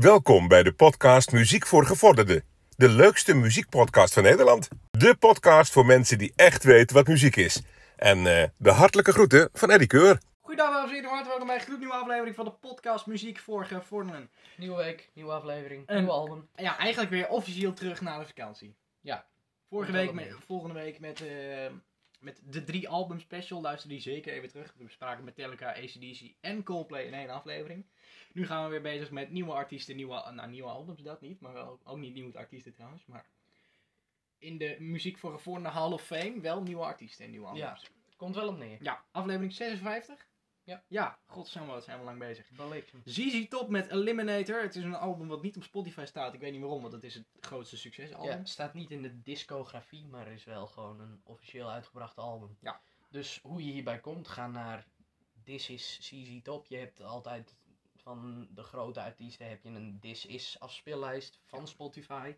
Welkom bij de podcast Muziek voor Gevorderden. De leukste muziekpodcast van Nederland. De podcast voor mensen die echt weten wat muziek is. En eh, de hartelijke groeten van Eddie Keur. Goedendag dames en heren, hartelijk welkom bij een gloednieuwe aflevering van de podcast Muziek voor Gevorderen. Nieuwe week, nieuwe aflevering, En- nieuw album. Ja, eigenlijk weer officieel terug na de vakantie. Ja. Vorige week, met, volgende week met, eh, met de drie album special, luister die zeker even terug. We bespraken Metallica, ACDC en Coldplay in één aflevering. Nu gaan we weer bezig met nieuwe artiesten, nieuwe, nou nieuwe albums dat niet, maar wel, ook niet nieuwe artiesten trouwens. Maar in de Muziek voor Gevorderen Hall of Fame wel nieuwe artiesten en nieuwe albums. Komt wel op neer. Ja, aflevering 56? Ja. Ja, godsamme, wat zijn we lang bezig. ZZ Top met Eliminator. Het is een album wat niet op Spotify staat. Ik weet niet waarom, want het is het grootste succesalbum. Ja, het staat niet in de discografie, maar is wel gewoon een officieel uitgebracht album. Ja. Dus hoe je hierbij komt, ga naar This is CZ Top. Je hebt altijd van de grote artiesten heb je een This is afspeellijst van Spotify.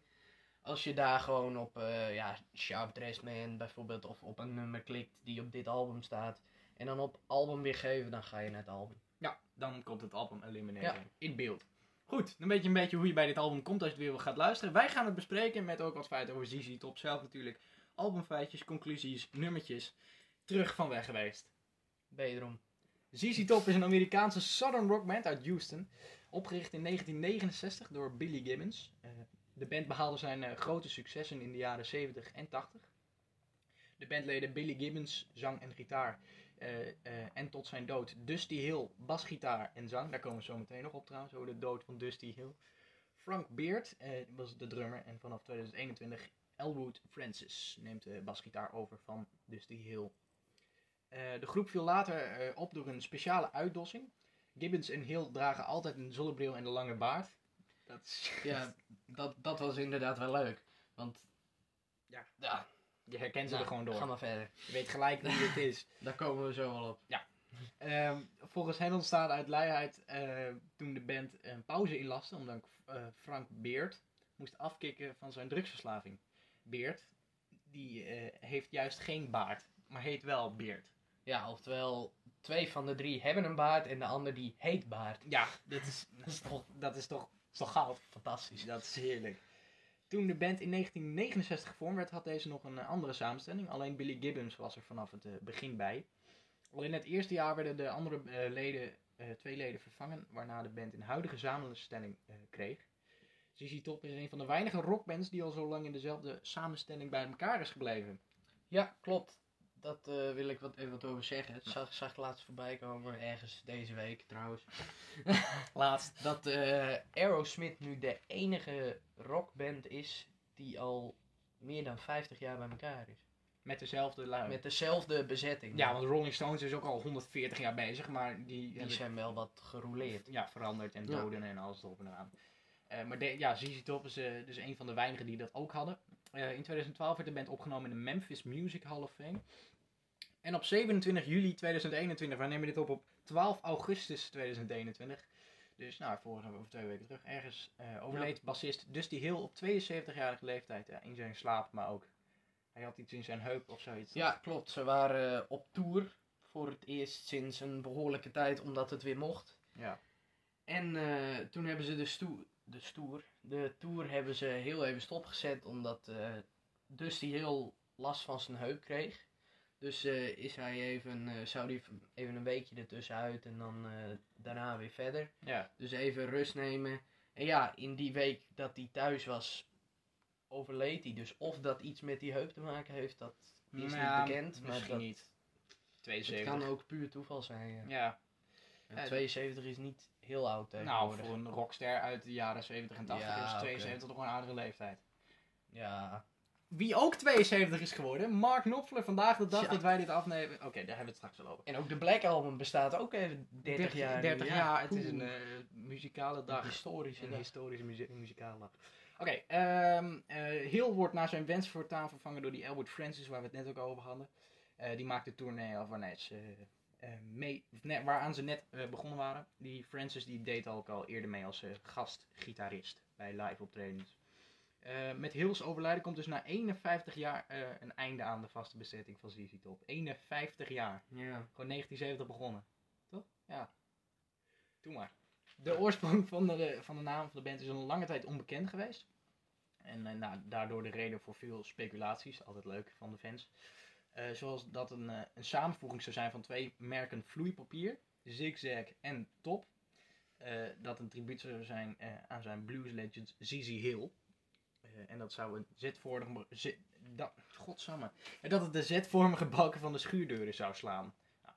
Als je daar gewoon op eh, ja, Sharp Dressed Man bijvoorbeeld of op een nummer klikt die op dit album staat en dan op album weergeven, dan ga je naar het album. Ja, dan komt het album Eliminator Ja. in beeld. Goed, dan weet je een beetje hoe je bij dit album komt als je het weer gaat luisteren. Wij gaan het bespreken met ook wat feiten over ZZ Top zelf natuurlijk. Albumfeitjes, conclusies, nummertjes. Terug van weg geweest. Wederom. ZZ Top is een Amerikaanse southern rock band uit Houston. Opgericht in 1969 door Billy Gibbons. Eh, de band behaalde zijn eh, grote successen in de jaren 70 en 80. De bandleden Billy Gibbons, zang en gitaar. Eh, eh, en tot zijn dood Dusty Hill, basgitaar en zang. Daar komen we zo meteen nog op trouwens, over de dood van Dusty Hill. Frank Beard eh, was de drummer. En vanaf 2021 Elwood Francis neemt de basgitaar over van Dusty Hill. De groep viel later op door een speciale uitdossing. Gibbons en Hill dragen altijd een zonnebril en een lange baard. Dat is, Ja, dat, dat was inderdaad wel leuk. Want Ja. ja je herkent ze nou, er gewoon door. Ga maar verder. Je weet gelijk wie het is. Daar komen we zo wel op. Ehm, volgens hen ontstaat uit luiheid eh, toen de band een pauze inlastte omdat eh, Frank Beard moest afkicken van zijn drugsverslaving. Beard, die eh, heeft juist geen baard, maar heet wel Beard. Ja, oftewel, twee van de drie hebben een baard en de ander die heet baard. Ja, dat is, dat is toch, dat is toch, is toch goud. Fantastisch. Dat is heerlijk. Toen de band in 1969 gevormd werd, had deze nog een eh, andere samenstelling. Alleen Billy Gibbons was er vanaf het eh, begin bij. Al in het eerste jaar werden de andere eh, leden, twee leden vervangen, waarna de band een huidige samenstelling kreeg. ZZ Top is een van de weinige rockbands die al zo lang in dezelfde samenstelling bij elkaar is gebleven. Ja, klopt. Dat eh, wil ik wat, even wat over zeggen. Het zag, zag ik laatst voorbij komen, ergens deze week trouwens. Laatst. Dat eh, Aerosmith nu de enige rockband is die al meer dan 50 jaar bij elkaar is. Met dezelfde lui. Met dezelfde bezetting. ja, want Rolling Stones is ook al 140 jaar bezig, maar die, die hebben- zijn wel wat gerouleerd. ja, veranderd en Ja. doden en alles erop en eraan. Eh, maar de, ja, ZZ Top is dus een van de weinigen die dat ook hadden. In 2012 werd de band opgenomen in de Memphis Music Hall of Fame. En op 27 juli 2021, wij nemen dit op op 12 augustus 2021. Dus nou, vorige over twee weken terug. Ergens eh, overleed bassist Dusty Hill op 72-jarige leeftijd. Ja, in zijn slaap, maar ook. Hij had iets in zijn heup of zoiets. Ja, klopt. Ze waren eh, op tour voor het eerst sinds een behoorlijke tijd, omdat het weer mocht. Ja. En eh, toen hebben ze de, stoer, de stoer, de tour hebben ze heel even stopgezet, omdat eh Dusty heel last van zijn heup kreeg. Dus eh, is hij even, eh, zou hij even een weekje ertussenuit en dan eh, daarna weer verder. Ja. Dus even rust nemen. En ja, in die week dat hij thuis was, overleed hij. Dus of dat iets met die heup te maken heeft, dat is Ja, niet bekend. Maar Misschien dat, niet. het 72. kan ook puur toeval zijn. Ja. Ja. En Ja, 72 is niet heel oud Nou, voor een rockster uit de jaren 70 en 80 Ja, is oké. 72 toch een aardige leeftijd. Ja, Wie ook 72 is geworden, Mark Knopfler. Vandaag de dag Ja. dat wij dit afnemen. Oké, daar hebben we het straks wel over. en ook de Black Album bestaat ook even 30, jaar. nu. 30 Ja, jaar, het is een eh, muzikale dag. Historische Een dag. historische muzie- muzikale dag. Oké, ehm eh, Hill wordt naar zijn wens voortaan vervangen door die Elwood Francis, waar we het net ook over hadden. Eh, die maakt de tournee eh, eh, mee, net, waaraan ze net begonnen waren. Die Francis die deed ook al eerder mee als gastgitarist bij live optredens. Eh, met Hills overlijden komt dus na 51 jaar eh, een einde aan de vaste bezetting van ZZ Top. 51 jaar. Ja. Gewoon 1970 begonnen. Toch? Ja. Doe maar. De oorsprong van de, van de naam van de band is een lange tijd onbekend geweest. En nou, daardoor de reden voor veel speculaties, altijd leuk van de fans. Zoals dat een, een samenvoeging zou zijn van twee merken vloeipapier, Zigzag en Top. Dat een tribuut zou zijn aan zijn blues legend ZZ Hill. Eh, en dat zou een Z-vormige... Z- dat, godsamme. En dat het de Z-vormige balken van de schuurdeuren zou slaan. Nou,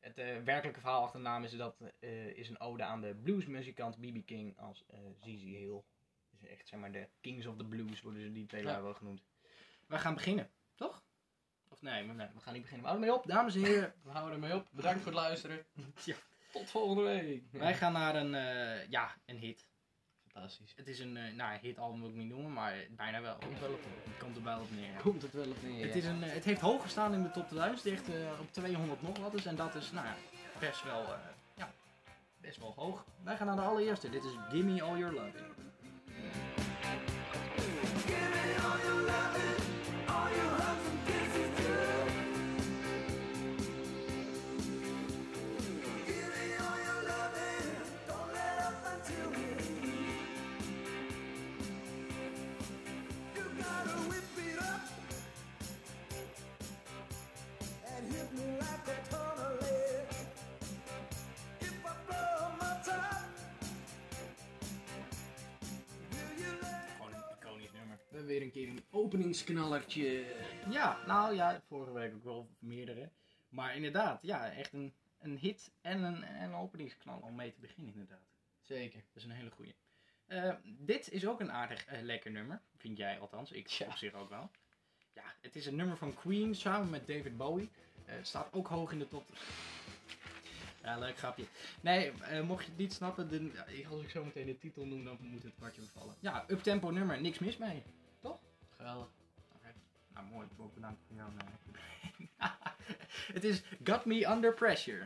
het eh, werkelijke verhaal achter de naam is dat eh, is een ode aan de bluesmuzikant B.B. King als ZZ Hill. Dus echt zeg maar de Kings of the Blues worden ze die twee Ja. wel genoemd. We gaan beginnen, toch? Of nee, nee, we gaan niet beginnen. We houden ermee op, dames en heren. We houden ermee op. Bedankt voor het luisteren. Ja. Tot volgende week. Wij gaan naar een, ja, een hit. Fantastisch. Het is een, eh nou, hitalbum wil ik niet noemen, maar bijna wel. Komt wel op Het komt er wel op neer. ja. Komt het wel op neer. Het, is een, eh, het heeft hoog gestaan in de top 1000, echt eh, op 200 nog wat is. En dat is, nou best wel, eh, ja, best wel hoog. Wij gaan naar de allereerste. Dit is Gimme All Your Love. We weer een keer een openingsknallertje. Ja, nou ja, vorige week ook wel meerdere. Maar inderdaad, ja, echt een, een hit en een, en een openingsknal om mee te beginnen inderdaad. Zeker. Dat is een hele goeie. Eh, dit is ook een aardig eh, lekker nummer. Vind jij althans. Ik Ja. op zich ook wel. Ja, het is een nummer van Queen samen met David Bowie. Het staat ook hoog in de top. Ja, leuk grapje. Nee, mocht je het niet snappen, dan, als ik zo meteen de titel noem, dan moet het kwartje bevallen. Ja, uptempo nummer, niks mis mee. Geweldig. Nou, mooi. Eh, Het is Got Me Under Pressure.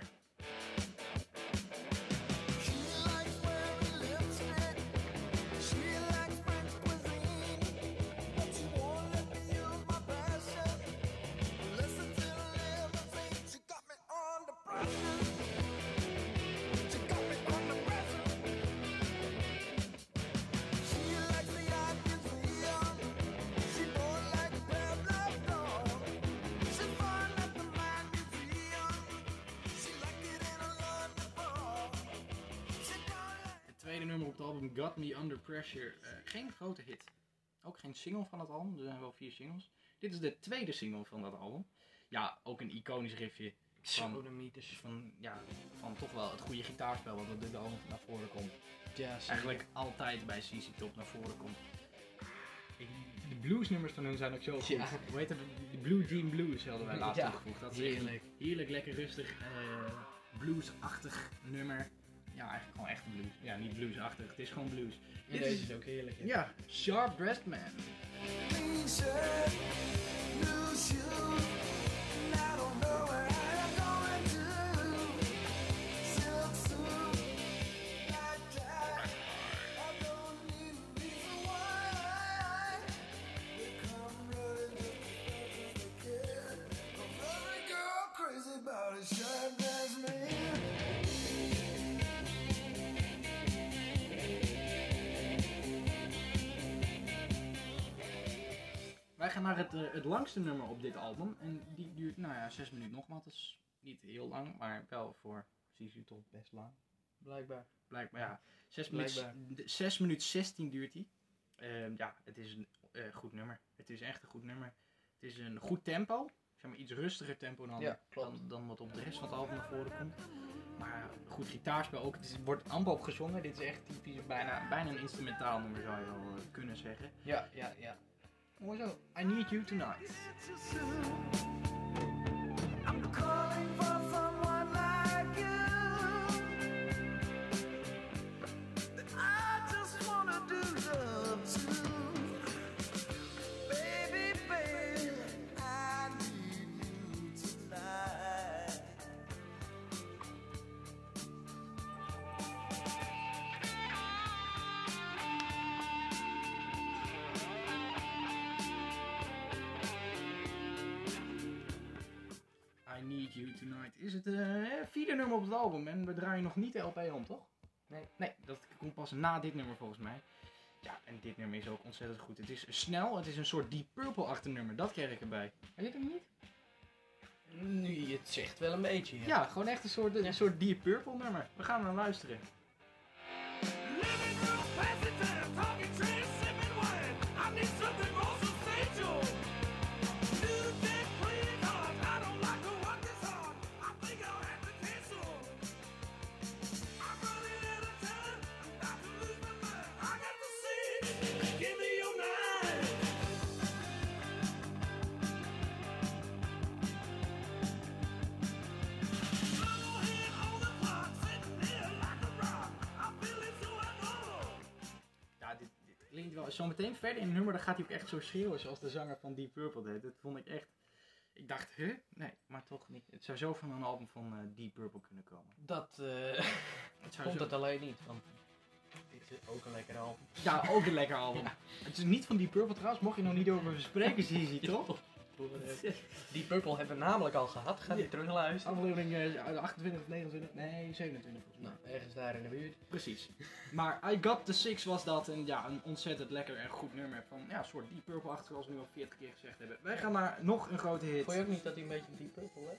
Tweede nummer op het album Got Me Under Pressure. eh, geen grote hit. Ook geen single van het album. Er zijn wel vier singles. Dit is de tweede single van dat album. Ja, ook een iconisch riffje. Van, van, ja, van toch wel het goede gitaarspel wat op dit album naar voren komt. Ja. Eigenlijk altijd bij CC Top naar voren komt. De bluesnummers van hun zijn ook zo goed. Ja. Hoe heet het? De Blue Jean Blues hadden wij laatst Ja, toegevoegd. Dat is heerlijk. heerlijk, lekker rustig, eh, bluesachtig nummer. Ja, eigenlijk gewoon echt blues. Ja, niet bluesachtig, het is gewoon blues. En Dit deze is- is ook heerlijk. hè? Ja, Sharp Dressed Man. Naar het, eh, het langste nummer op dit album. En die duurt, nou ja, 6 minuten nog wat. Dat is niet heel lang, maar wel voor CC Top best lang. Blijkbaar. Blijkbaar, ja. 6 Blijkbaar. minuten, 6 minuten 16 duurt die. Ehm, ja, het is een eh, goed nummer. Het is echt een goed nummer. Het is een goed tempo. Zeg maar iets rustiger tempo dan, Ja, dan, dan wat op de rest van het album naar voren komt. Maar goed gitaarspel ook. Het is, wordt amper op gezongen. Dit is echt typisch bijna, bijna een instrumentaal nummer zou je wel eh, kunnen zeggen. Ja, ja, ja. Zo. I Need You Tonight. Need You Tonight is het eh, vierde nummer op het album en we draaien nog niet de LP om, toch? Nee. Nee, dat komt pas na dit nummer volgens mij. Ja, en dit nummer is ook ontzettend goed. Het is snel, het is een soort Deep Purple-achtig nummer. Dat kreeg ik erbij. Heb je het hem niet? Nu je het zegt wel een beetje. Ja. Ja, gewoon echt een soort, een soort Deep Purple nummer. We gaan naar luisteren. Living klinkt wel. Zometeen verder in het nummer dan gaat hij ook echt zo schreeuwen zoals de zanger van Deep Purple deed. Dat vond ik echt... Ik dacht, huh? Nee, maar toch niet. Het zou zo van een album van eh, Deep Purple kunnen komen. Dat eh, Het zou komt zo- het alleen niet, want ook een lekker album. Ja, ook een lekker album. Het is niet van Deep Purple trouwens, mocht je nog niet over spreken, zie je toch? Die Purple hebben we namelijk al gehad. Ga die terugluisteren. Aflevering eh, 28 of 29, nee 27 volgens mij. Nou, ergens daar in de buurt. Precies. Maar I Got The Six was dat en ja, een ontzettend lekker en goed nummer van ja, een soort Deep Purple-achtig zoals we nu al 40 keer gezegd hebben. Wij gaan naar nog een grote hit. Vond je ook niet dat hij een beetje Deep Purple leek?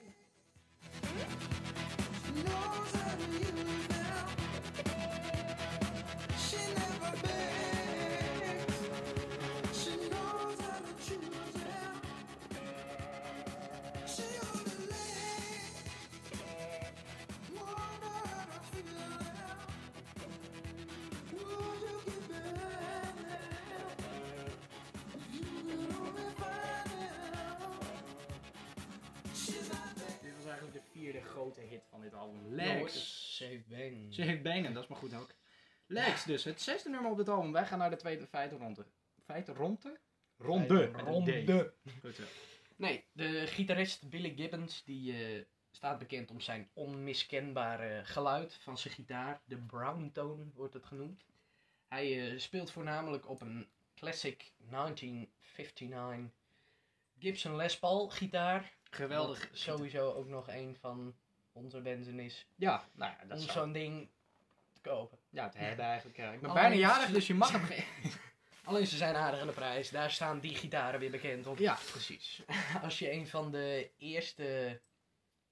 De vierde grote hit van dit album. Lex. Safe Bang. Ze heeft benen, dat is maar goed ook. Lex dus, het zesde nummer op dit album. Wij gaan naar de tweede. Feitenronde? Ronde. D. Ronde. Goed zo. Nee, de gitarist Billy Gibbons die eh, staat bekend om zijn onmiskenbare geluid van zijn gitaar. De brown tone wordt het genoemd. Hij eh, speelt voornamelijk op een classic 1959 Gibson Les Paul gitaar. Geweldig. Wat sowieso ook nog een van onze wensen is Ja, nou ja, dat om zou... zo'n ding te kopen. Ja, te hebben eigenlijk. Ik ben Alleen- bijna jarig, dus je mag hem. Alleen ze zijn aardig aan de prijs. Daar staan die gitaren weer bekend op. Ja, precies. Als je een van de eerste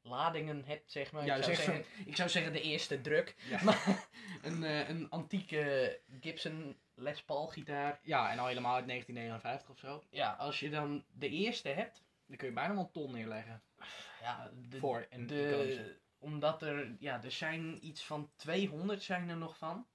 ladingen hebt, zeg maar. Ja, ik, zou zeg zeggen, ik zou zeggen de eerste druk. Ja. Maar een, eh, een antieke Gibson Les Paul gitaar. Ja, en al helemaal uit 1959 of zo. Ja, als je dan de eerste hebt. Dan kun je bijna wel een ton neerleggen. Ja, de, Voor een de, omdat er, ja, er zijn iets van 200 zijn er nog van.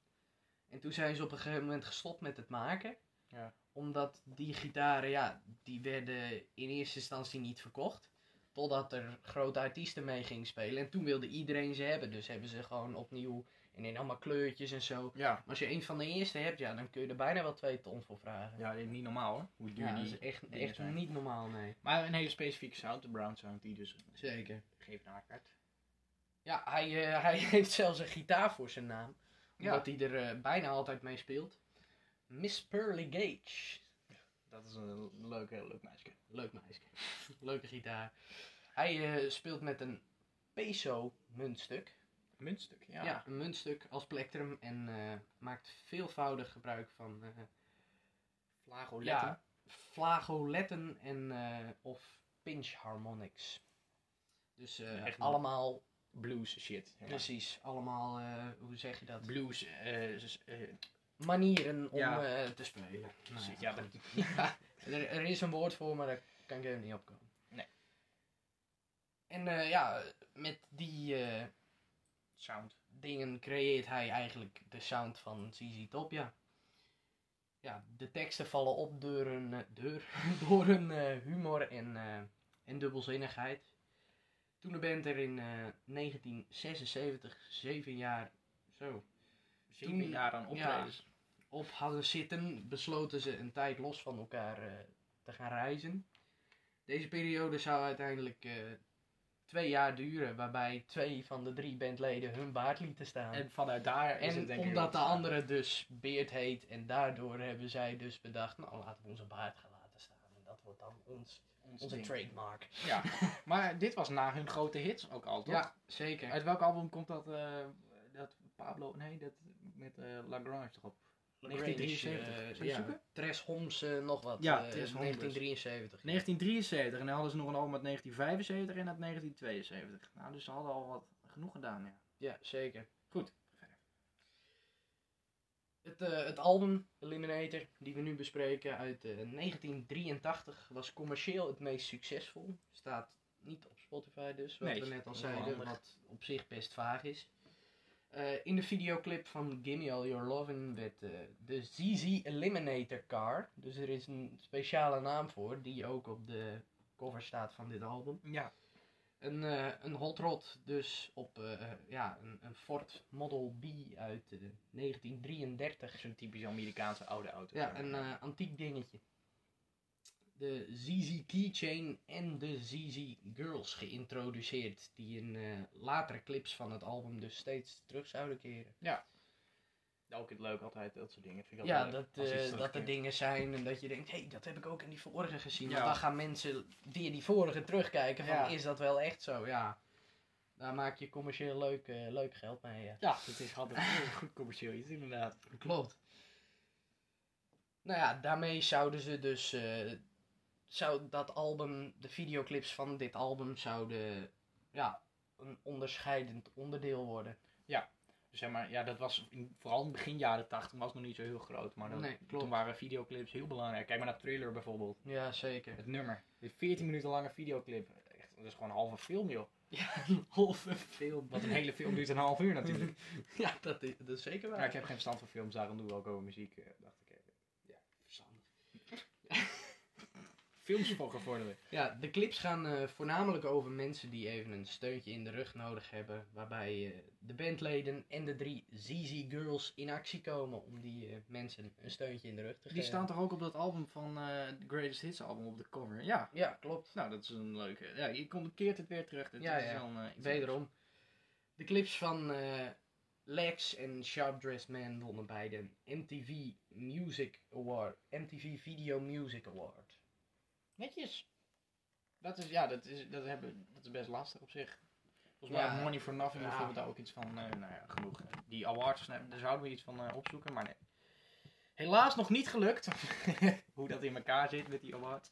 En toen zijn ze op een gegeven moment gestopt met het maken. Ja. Omdat die gitaren, ja, die werden in eerste instantie niet verkocht. Totdat er grote artiesten mee gingen spelen. En toen wilde iedereen ze hebben. Dus hebben ze gewoon opnieuw en in allemaal kleurtjes en zo. Ja. Maar als je een van de eerste hebt, ja, dan kun je er bijna wel twee ton voor vragen. Ja, dit is niet normaal hoor. Hoe duur Ja, dat die is echt, echt zijn. niet normaal, nee. Maar een hele specifieke sound, de brown sound, die dus Zeker. geeft naar werd. Ja, hij, eh, hij heeft zelfs een gitaar voor zijn naam. Ja. Omdat hij er eh, bijna altijd mee speelt. Miss Pearly Gage. Dat is een leuk, leuk meisje. Leuk meisje. Leuke gitaar. Hij eh, speelt met een peso muntstuk. Muntstuk, ja. Ja. een muntstuk als plektrum. En maakt veelvoudig gebruik van Flagoletten. ja, flagoletten en of pinch harmonics. Dus allemaal, Blues shit. Ja. precies, allemaal, eh, hoe zeg je dat? Blues, eh, eh, manieren om Ja. te spelen. Nou, ja, er, er is een woord voor, maar daar kan ik even niet op komen. Nee. En ja, met die sound. dingen creëert hij eigenlijk de sound van ZZ Top, ja. Ja, de teksten vallen op door hun, eh, door, hun humor en, en dubbelzinnigheid. Toen de band er in eh, 1976, zeven jaar, zo, Zeven Toen- jaar aan optredens. op hadden zitten, besloten ze een tijd los van elkaar eh, te gaan reizen. Deze periode zou uiteindelijk eh, twee jaar duren, waarbij twee van de drie bandleden hun baard lieten staan. En vanuit daar is En het denk ik omdat de andere dus Beert heet en daardoor hebben zij dus bedacht, nou laten we onze baard gaan laten staan. En dat wordt dan ons, Ons onze ding. trademark. Ja, maar dit was na hun grote hits ook al, toch? Ja, zeker. Uit welk album komt dat, eh, dat Pablo, nee, dat met eh, Lagrange toch op. Lagrange, 1973. eh, Zou je ja, zoeken? Tres Homs eh, nog wat. Ja, eh, Tres Homs. 1973. 1973 en dan hadden ze nog een album uit 1975 en uit 1972. Nou, dus ze hadden al wat genoeg gedaan, ja. Ja, zeker. Goed. Het, eh, het album Eliminator, die we nu bespreken, uit eh, 1983, was commercieel het meest succesvol. Staat niet op Spotify dus, wat Nee, we net al zeiden, wat op zich best vaag is. Eh, in de videoclip van Gimme All Your Lovin' werd eh, de ZZ Eliminator car, dus er is een speciale naam voor, die ook op de cover staat van dit album. Ja. Een, eh, een hot rod, dus op eh, eh, ja, een, een Ford Model B uit eh, 1933. Zo'n typisch Amerikaanse oude auto. Ja, een antiek dingetje. De ZZ Keychain en de ZZ Girls geïntroduceerd, die in latere clips van het album dus steeds terug zouden keren. Ook het leuk altijd, dat soort dingen. Vind ik Ja, altijd leuk, dat, eh, dat er dingen zijn en dat je denkt, hé, hey, dat heb ik ook in die vorige gezien. Ja. Dan gaan mensen weer die vorige terugkijken van, Ja. is dat wel echt zo? Ja, daar maak je commercieel leuk, eh, leuk geld mee. Ja. Ja, het is altijd heel goed commercieel iets, inderdaad. Klopt. Nou ja, daarmee zouden ze dus. eh, zou dat album, de videoclips van dit album zouden. Ja, een onderscheidend onderdeel worden. Dus zeg maar, ja, dat was in, vooral in begin jaren 80 was het nog niet zo heel groot. Maar dat, Nee, klopt. toen waren videoclips heel belangrijk. Kijk maar naar Thriller bijvoorbeeld. Ja, zeker. Het nummer. Die 14 minuten lange videoclip. Echt, dat is gewoon een halve film, joh. Ja, een halve film. Want een hele film duurt een half uur natuurlijk. Ja, dat is, dat is zeker waar. Maar ik heb geen verstand van films, daarom doen we ook over muziek, eh, dacht ik. Ja, verstandig. Films voor gevorderd. Ja, de clips gaan eh, voornamelijk over mensen die even een steuntje in de rug nodig hebben. Waarbij eh, de bandleden en de drie ZZ Girls in actie komen om die eh, mensen een steuntje in de rug te geven. Die staan toch ook op dat album van eh The Greatest Hits album op de cover? Ja. Ja, klopt. Nou, dat is een leuke. Ja, je komt keert het weer terug. Dat Ja, is ja. wel, eh, Wederom. De clips van eh, Lex en Sharp Dressed Man wonnen bij de MTV Music Award. MTV Video Music Award. Netjes. Dat is, ja, dat is, dat, hebben, dat is best lastig op zich. Volgens mij Ja. Money for Nothing Ja. bijvoorbeeld daar ook iets van, eh, nou ja, genoeg. Die awards, nou, daar zouden we iets van eh, opzoeken, maar nee. Helaas nog niet gelukt. Hoe dat in elkaar zit met die awards.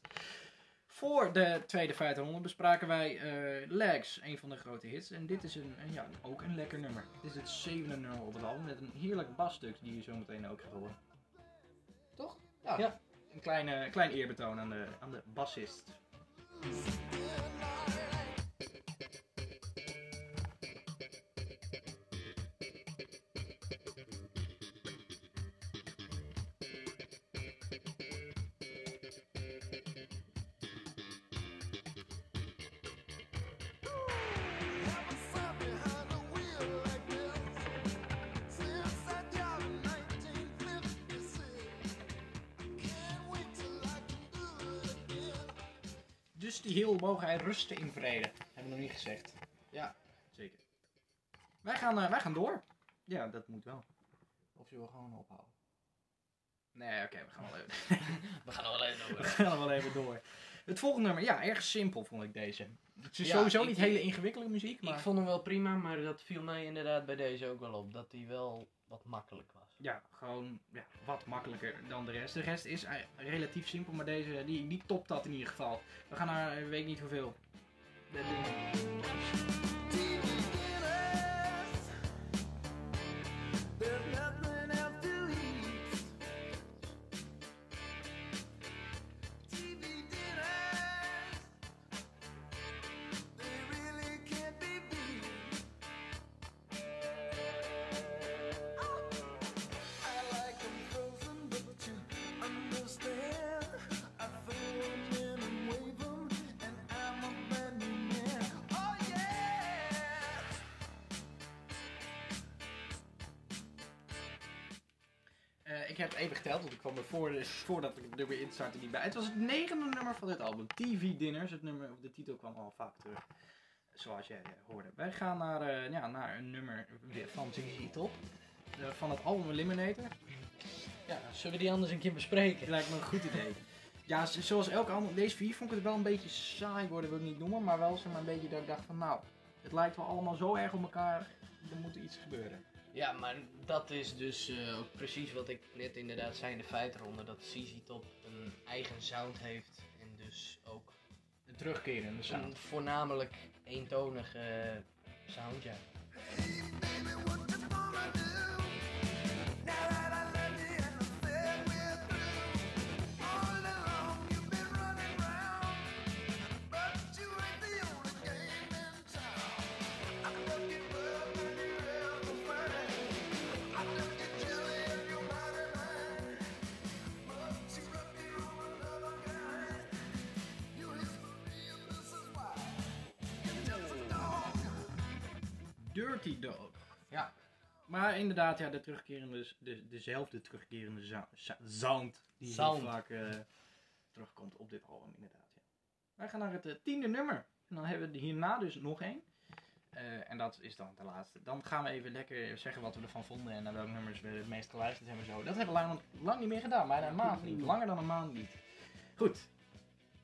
Voor de tweede 500 bespraken wij eh, Legs, een van de grote hits. En dit is een, een, ja, ook een lekker nummer. Dit is het zevende nummer op het album met een heerlijk basstuk die je zo meteen ook gaat horen. Toch? Ja. Ja. Een kleine, klein eerbetoon aan de, aan de bassist. Mogen hij rusten in vrede. Hebben we nog niet gezegd. Ja. Zeker. Wij gaan, eh, wij gaan door. Ja, dat moet wel. Of zullen we gewoon ophouden? Nee, oké, we gaan wel even. We gaan nog wel even we door. gaan wel even door. Het volgende nummer, ja, erg simpel vond ik deze. Het is Ja, sowieso ik- niet hele ingewikkelde muziek, maar Ik vond hem wel prima, maar dat viel mij inderdaad bij deze ook wel op. Dat hij wel wat makkelijk was. Ja, gewoon ja, wat makkelijker dan de rest. De rest is eh, relatief simpel, maar deze, die, die topt dat in ieder geval. We gaan naar, ik weet niet hoeveel. Ik heb het even geteld, want ik kwam er voor, voordat ik er weer instartte niet bij. Het was het negende nummer van dit album, TV Dinners. Het nummer, of de titel kwam al vaak terug, zoals jij eh, hoorde. Wij gaan naar, eh, ja, naar een nummer weer van ZZ Top. Eh, van het album Eliminator. Ja, zullen we die anders een keer bespreken? Het lijkt me een goed idee. Ja, zoals elke andere, deze vier vond ik het wel een beetje saai worden, wil ik niet noemen. Maar wel maar een beetje dat ik dacht van nou, het lijkt wel allemaal zo erg op elkaar, er moet iets gebeuren. Ja, maar dat is dus eh, ook precies wat ik net inderdaad zei in de feitenronde. Dat CZ Top een eigen sound heeft. En dus ook Een terugkerende sound. een voornamelijk eentonige sound, ja. Ja. Maar inderdaad, ja, de terugkerende, de, dezelfde terugkerende za- za- sound die Sound. heel vaak eh, terugkomt op dit album, inderdaad. Ja. Wij gaan naar het eh, tiende nummer. En dan hebben we hierna dus nog één. Eh, en dat is dan de laatste. Dan gaan we even lekker zeggen wat we ervan vonden en naar welke nummers we het meest geluisterd hebben. en Zo. Dat hebben we lang, lang niet meer gedaan, bijna een maand niet. Langer dan een maand niet. Goed.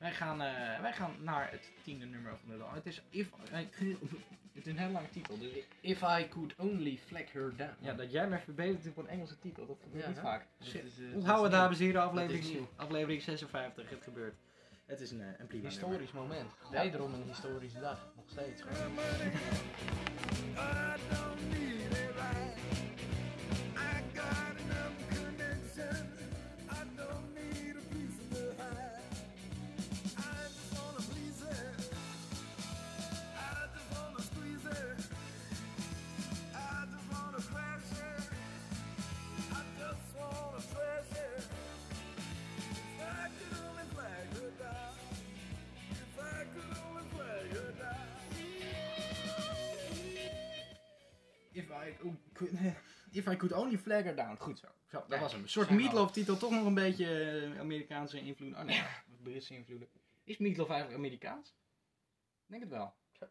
Wij gaan, eh, wij gaan naar het tiende nummer van de Het is, if, het is een hele lange titel. Dus If I could only flag her down. ja, dat jij mij verbetert op een Engelse titel, dat gebeurt Ja, niet hè? vaak. Shit. Dus, eh, Dat is Onthouden nieuw. dames en heren, aflevering, nieuw. aflevering 56, het gebeurt. Het is een, eh, een prima nummer. Historisch moment. Wederom een historische dag. Nog steeds. Could, if I could only flag her down. Goed zo. Zo, dat Ja, was hem. Een soort zijn we Meatloaf titel, toch nog een beetje eh, Amerikaanse invloed. Oh nee, Britse invloeden. Is Meatloaf eigenlijk Amerikaans? Ik denk het wel. Zo,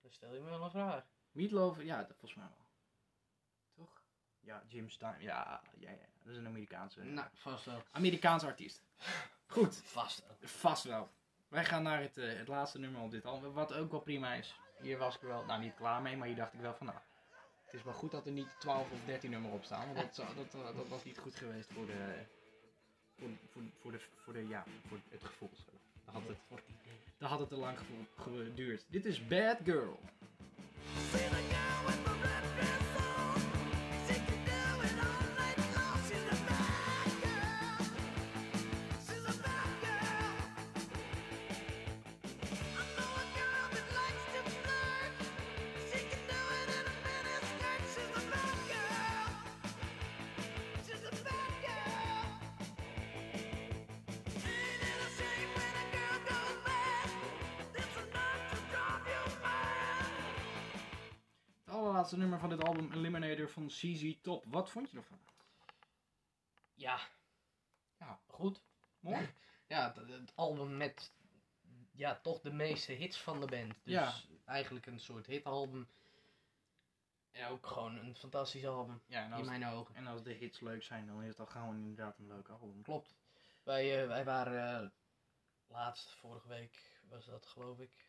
Dan stel je me wel een vraag. Meatloaf, ja, dat volgens mij wel. Toch? Ja, Jim Stein, ja, ja, ja. Dat is een Amerikaanse, Nou, vast wel. Amerikaanse artiest. Goed. Vast wel. Vast wel. Wij gaan naar het, eh, het laatste nummer op dit album, wat ook wel prima is. Hier was ik wel, nou niet klaar mee, maar hier dacht ik wel van, nou, het is wel goed dat er niet 12 of 13 nummer op staan, want dat, dat, eh, dat was niet goed geweest voor de, voor, voor, voor de, voor de, ja, voor het gevoel. Zo. Dan had het, dan had het te lang geduurd. Dit is Bad Girl. Allerlaatste nummer van dit album, Eliminator van CZ Top. Wat vond je ervan? Ja. Ja. Goed. Mooi. Ja, het, het album met ja, toch de meeste hits van de band. Dus Ja. eigenlijk een soort hitalbum. Ja, ook gewoon een fantastisch album. Ja, en In mijn ogen. en als de hits leuk zijn, dan is het al gauw inderdaad een leuk album. Klopt. Wij, eh, wij waren eh, laatst, vorige week was dat geloof ik.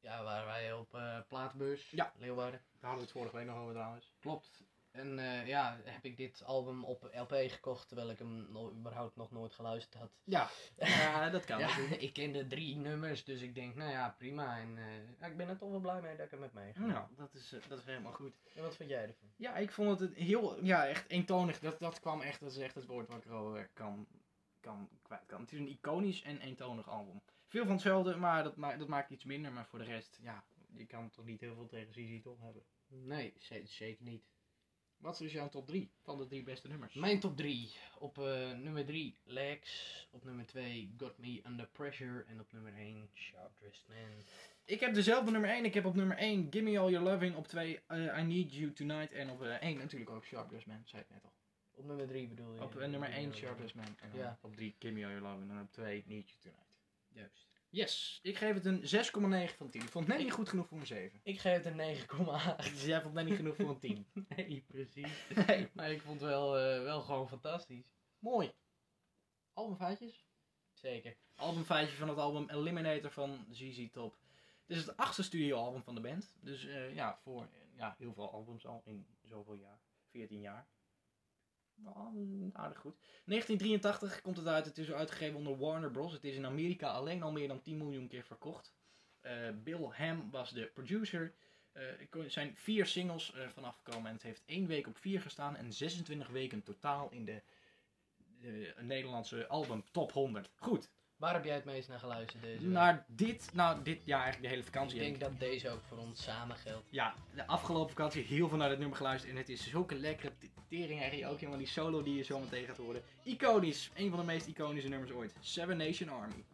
Ja, waren wij op eh plaatbeurs. Ja. Leeuwarden. Daar hadden we het vorige week nog over trouwens. Klopt. En eh, ja, heb ik dit album op LP gekocht terwijl ik hem überhaupt nog nooit geluisterd had. Ja, dat kan Ja, ik kende drie nummers, dus ik denk, nou ja, prima. En eh, ik ben er toch wel blij mee dat ik hem heb meegenomen. Ja, dat is, dat is helemaal goed. En wat vind jij ervan? Ja, ik vond het heel, ja, echt eentonig. Dat, dat kwam echt, dat is echt het woord wat ik erover kan, kan, kwijt kan. Het is een iconisch en eentonig album. Veel van hetzelfde, maar dat, ma dat maakt iets minder. Maar voor de rest, ja, je kan toch niet heel veel tegen ZZ Top hebben. Nee, ze- zeker niet. Wat is jouw top 3 van de drie beste nummers? Mijn top 3. Op eh, nummer 3 Legs. Op nummer 2 Got Me Under Pressure. En op nummer 1 Sharp Dressed Man. Ik heb dezelfde nummer 1. Ik heb op nummer 1 Gimme All Your Loving. Op 2 I Need You Tonight. En op 1 natuurlijk ook Sharp Dressed Man, zei ik net al. Op nummer 3 bedoel je? Op eh, nummer 1 Sharp Dressed Man. En Ja. op 3 Gimme All Your Loving. En op 2 Need You Tonight. Juist. Yes, ik geef het een 6,9 van 10. Ik vond het net niet goed genoeg voor een 7. Ik geef het een 9,8. Dus jij vond het net niet genoeg voor een 10. Nee, precies. Nee, Maar ik vond het wel, eh, wel gewoon fantastisch. mooi. Albumfeitjes? Zeker. Albumfeitje van het album Eliminator van ZZ Top. Dit is het achtste studioalbum van de band. Dus eh, ja, voor ja, heel veel albums al in zoveel jaar. 14 jaar. Aardig goed. 1983 komt het uit. Het is uitgegeven onder Warner Bros. Het is in Amerika alleen al meer dan 10 miljoen keer verkocht. Eh, Bill Ham was de producer. Eh, er zijn vier singles eh, vanaf gekomen en het heeft één week op vier gestaan en 26 weken totaal in de, de Nederlandse album Top 100. Goed, Waar heb jij het meest naar geluisterd deze week? naar dit, nou dit jaar eigenlijk de hele vakantie. Ik denk dat deze ook voor ons samen geldt. ja, de afgelopen vakantie heel veel naar dit nummer geluisterd. En het is zulke lekkere teringherrie. Ook helemaal die solo die je zo meteen gaat horen. Iconisch. Een van de meest iconische nummers ooit. Seven Nation Army.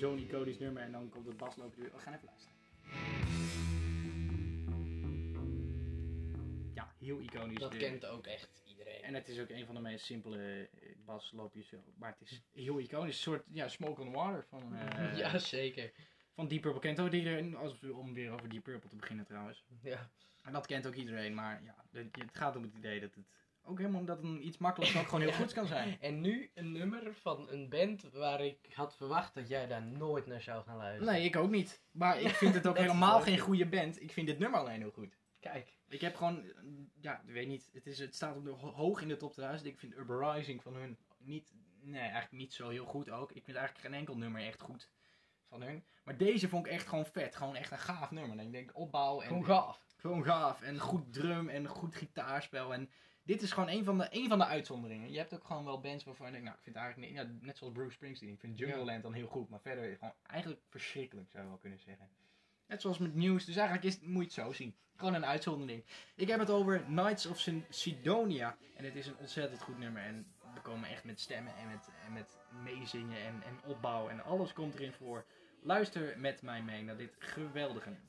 Zo'n iconisch nummer. En dan komt het basloopje weer. We gaan even luisteren. Ja, heel iconisch. Dat kent ook echt iedereen. En het is ook een van de meest simpele eh, basloopjes. Maar het is heel iconisch. Een soort ja, smoke on water van, eh ja, zeker. van Deep Purple. Kent ook iedereen. Als, om weer over Deep Purple te beginnen trouwens. Ja. En dat kent ook iedereen. Maar ja, het gaat om het idee dat het ook helemaal dat een iets makkelijks ook gewoon heel Ja. goed kan zijn. En nu een nummer van een band waar ik had verwacht dat jij daar nooit naar zou gaan luisteren. Nee, ik ook niet. Maar ik vind het ook helemaal geen goede band. Ik vind dit nummer alleen heel goed. Kijk. Ik heb gewoon, eh, ja, ik weet niet. Het, is, het staat op de, ho- hoog in de top 1000. Ik vind Urban Rising van hun niet, nee, eigenlijk niet zo heel goed ook. Ik vind eigenlijk geen enkel nummer echt goed van hun. Maar deze vond ik echt gewoon vet. Gewoon echt een gaaf nummer. En ik denk opbouw en Gewoon gaaf. gewoon gaaf. En goed drum en goed gitaarspel. En dit is gewoon een van, de, een van de uitzonderingen. Je hebt ook gewoon wel bands waarvan je denkt, nou, ik vind het eigenlijk niet, ja, net zoals Bruce Springsteen. Ik vind Jungle Land dan heel goed. Maar verder gewoon eigenlijk verschrikkelijk zou je wel kunnen zeggen. Net zoals met nieuws. Dus eigenlijk is, moet je het zo zien. Gewoon een uitzondering. Ik heb het over Knights of Sidonia. En het is een ontzettend goed nummer. En we komen echt met stemmen en met, en met meezingen en, en opbouw. En alles komt erin voor. Luister met mij mee naar dit geweldige nummer.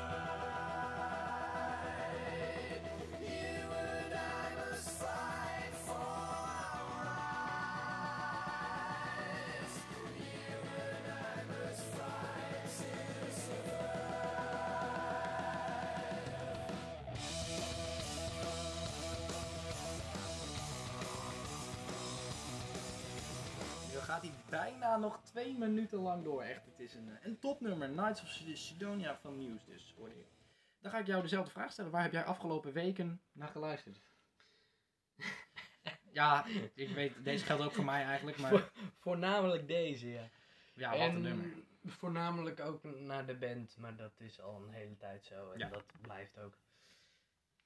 bijna nog twee minuten lang door. Echt, het is een, een topnummer. Knights of Sid- Sidonia van Nieuws dus, hoorde je. Dan ga ik jou dezelfde vraag stellen. Waar heb jij afgelopen weken naar geluisterd? ja, ik weet, deze geldt ook voor mij eigenlijk, maar Voor- voornamelijk deze, ja. ja, wat en een nummer. voornamelijk ook naar de band, maar dat is al een hele tijd zo. En Ja. dat blijft ook.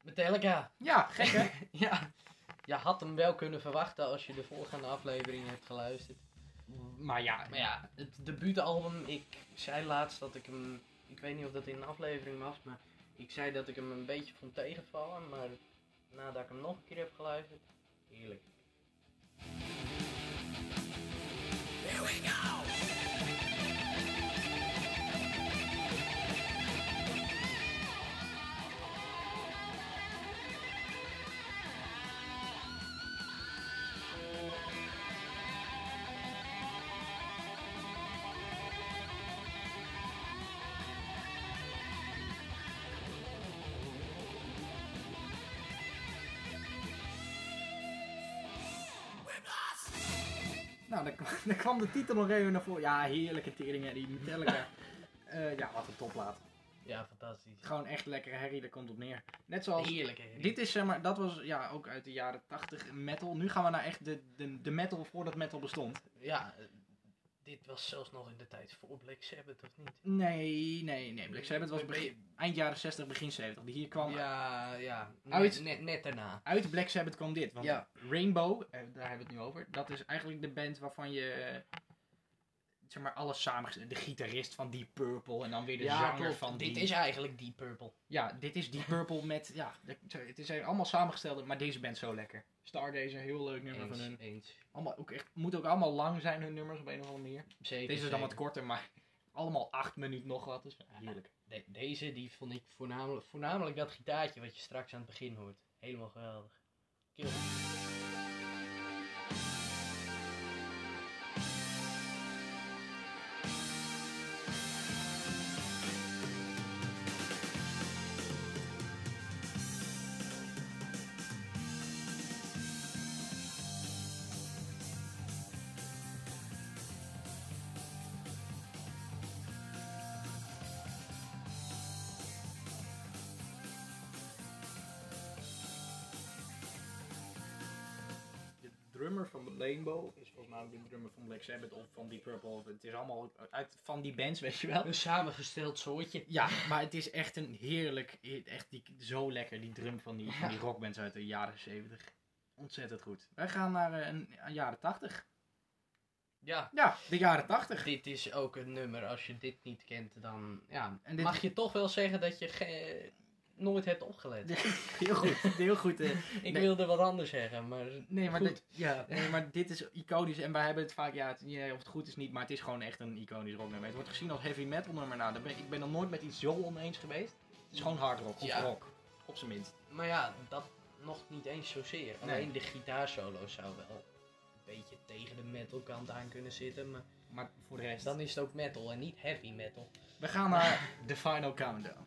Metallica. Ja, gek hè? Ja. Je had hem wel kunnen verwachten als je de volgende aflevering hebt geluisterd. Maar ja, Maar ja, het debuutalbum, ik zei laatst dat ik hem, ik weet niet of dat in een aflevering was, maar ik zei dat ik hem een beetje vond tegenvallen, maar nadat ik hem nog een keer heb geluisterd, heerlijk. Nou, dan, kwam- de titel nog even naar voren. Ja, heerlijke teringen, die Metallica. Eh, ja, wat een topplaat. Ja, fantastisch. Gewoon echt lekkere herrie, daar komt op neer. Net zoals Heerlijk, hè? Dit is zeg maar, dat was ja ook uit de jaren 80 metal. Nu gaan we naar echt de, de, de metal voordat metal bestond. Ja, dit was zelfs nog in de tijd voor Black Sabbath, of niet? Nee, nee, nee. Black Sabbath was begin, eind jaren 60, begin 70. Die Hier kwam Ja, ja. Uit- Net, net, daarna. uit Black Sabbath kwam dit. Want Ja. Rainbow, eh, daar hebben we het nu over. Dat is eigenlijk de band waarvan je. Zeg maar, alles samengesteld. De gitarist van Deep Purple en dan weer de ja, zanger klopt. van Dit die... is eigenlijk Deep Purple. Ja, dit is Deep Purple met, ja, het is allemaal samengesteld, maar deze band zo lekker. Stargazer, heel leuk nummer van hun. eens. Allemaal ook echt, moet ook allemaal lang zijn hun nummers op een of andere manier. Zeker, Deze is dan wat korter, maar allemaal acht minuten nog wat, dus heerlijk. De- deze die vond ik voornamelijk, voornamelijk dat gitaartje wat je straks aan het begin hoort. Helemaal geweldig. Kill. Drummer van Rainbow is volgens mij ook de drummer van Black Sabbath of van Deep Purple. Het is allemaal uit van die bands, weet je wel. Een samengesteld soortje. Ja, maar het is echt een heerlijk, echt die, zo lekker, die drum van die, van die rockbands uit de jaren 70. Ontzettend goed. Wij gaan naar eh, een, een jaren 80. Ja, Ja, de jaren 80. dit is ook een nummer. Als je dit niet kent, dan ja, En dit- mag je toch wel zeggen dat je ge- nooit hebt opgelet. Heel goed, heel goed. eh. Ik Nee. wilde wat anders zeggen, maar Nee, maar, dit, ja, nee, maar dit is iconisch en wij hebben het vaak, ja, het, of het goed is niet, maar het is gewoon echt een iconisch rocknummer. Het wordt gezien als heavy metal nummer. Nou, ben, ik ben nog nooit met iets zo oneens geweest. Het is gewoon hard rock, of Ja. rock, op zijn minst. Maar ja, dat nog niet eens zozeer. Nee. Alleen de gitaarsolo zou wel een beetje tegen de metal kant aan kunnen zitten. Maar Maar voor de rest, dan is het ook metal en niet heavy metal. we gaan naar The Final Countdown.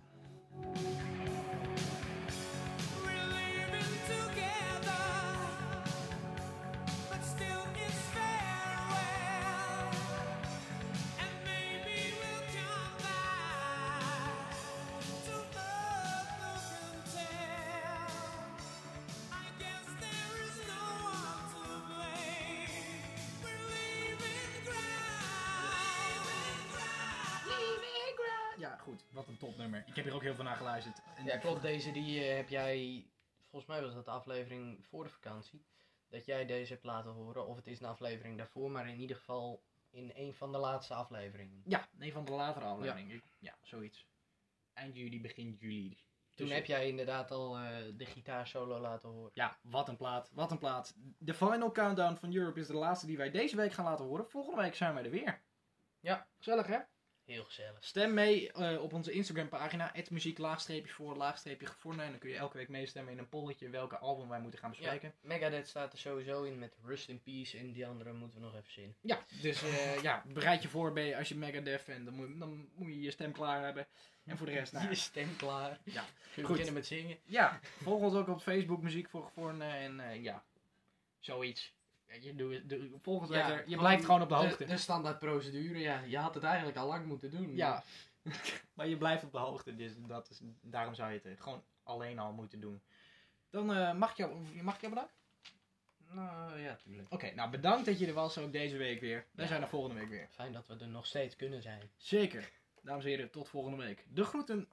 Ook heel veel naar geluisterd. En Ja, klopt. Deze die eh, heb jij, volgens mij was dat de aflevering voor de vakantie, dat jij deze hebt laten horen. Of het is een aflevering daarvoor, maar in ieder geval in een van de laatste afleveringen. Ja, een van de latere afleveringen. Ja. ja, zoiets. Eind juli, begin juli. Toen Dus- heb jij inderdaad al eh, de gitaarsolo laten horen. Ja, wat een plaat, wat een plaat. De Final Countdown van Europe is de laatste die wij deze week gaan laten horen. Volgende week zijn wij er weer. Ja. Gezellig hè? Heel gezellig. Stem mee eh, op onze Instagram pagina, muziek laagstreepje voor, laagstreepje gevonden. En dan kun je elke week meestemmen in een polletje welke album wij moeten gaan bespreken. Megadeth staat er sowieso in met Rust in Peace en die andere moeten we nog even zien. Ja, dus eh, ja, bereid je voor je, als je Megadeth bent, dan moet, dan moet je je stem klaar hebben. En voor de rest, nou, Je stem klaar. Ja. Kun je Goed. beginnen met zingen? ja, volg ons ook op Facebook, muziek voor gevonden en eh, ja, zoiets. Ja, je, doe, doe, volg ons lekker, je blijft gewoon op de hoogte. De, standaard procedure, ja. Je had het eigenlijk al lang moeten doen. Ja, maar je blijft op de hoogte, dus dat is, daarom zou je het eh, gewoon alleen al moeten doen. Dan eh, mag, ik jou, mag ik jou bedanken? Nou, ja, tuurlijk. Oké, nou bedankt dat je er was, ook deze week weer. Wij Ja. zijn er volgende week weer. Fijn dat we er nog steeds kunnen zijn. Zeker. Dames en heren, tot volgende week. De groeten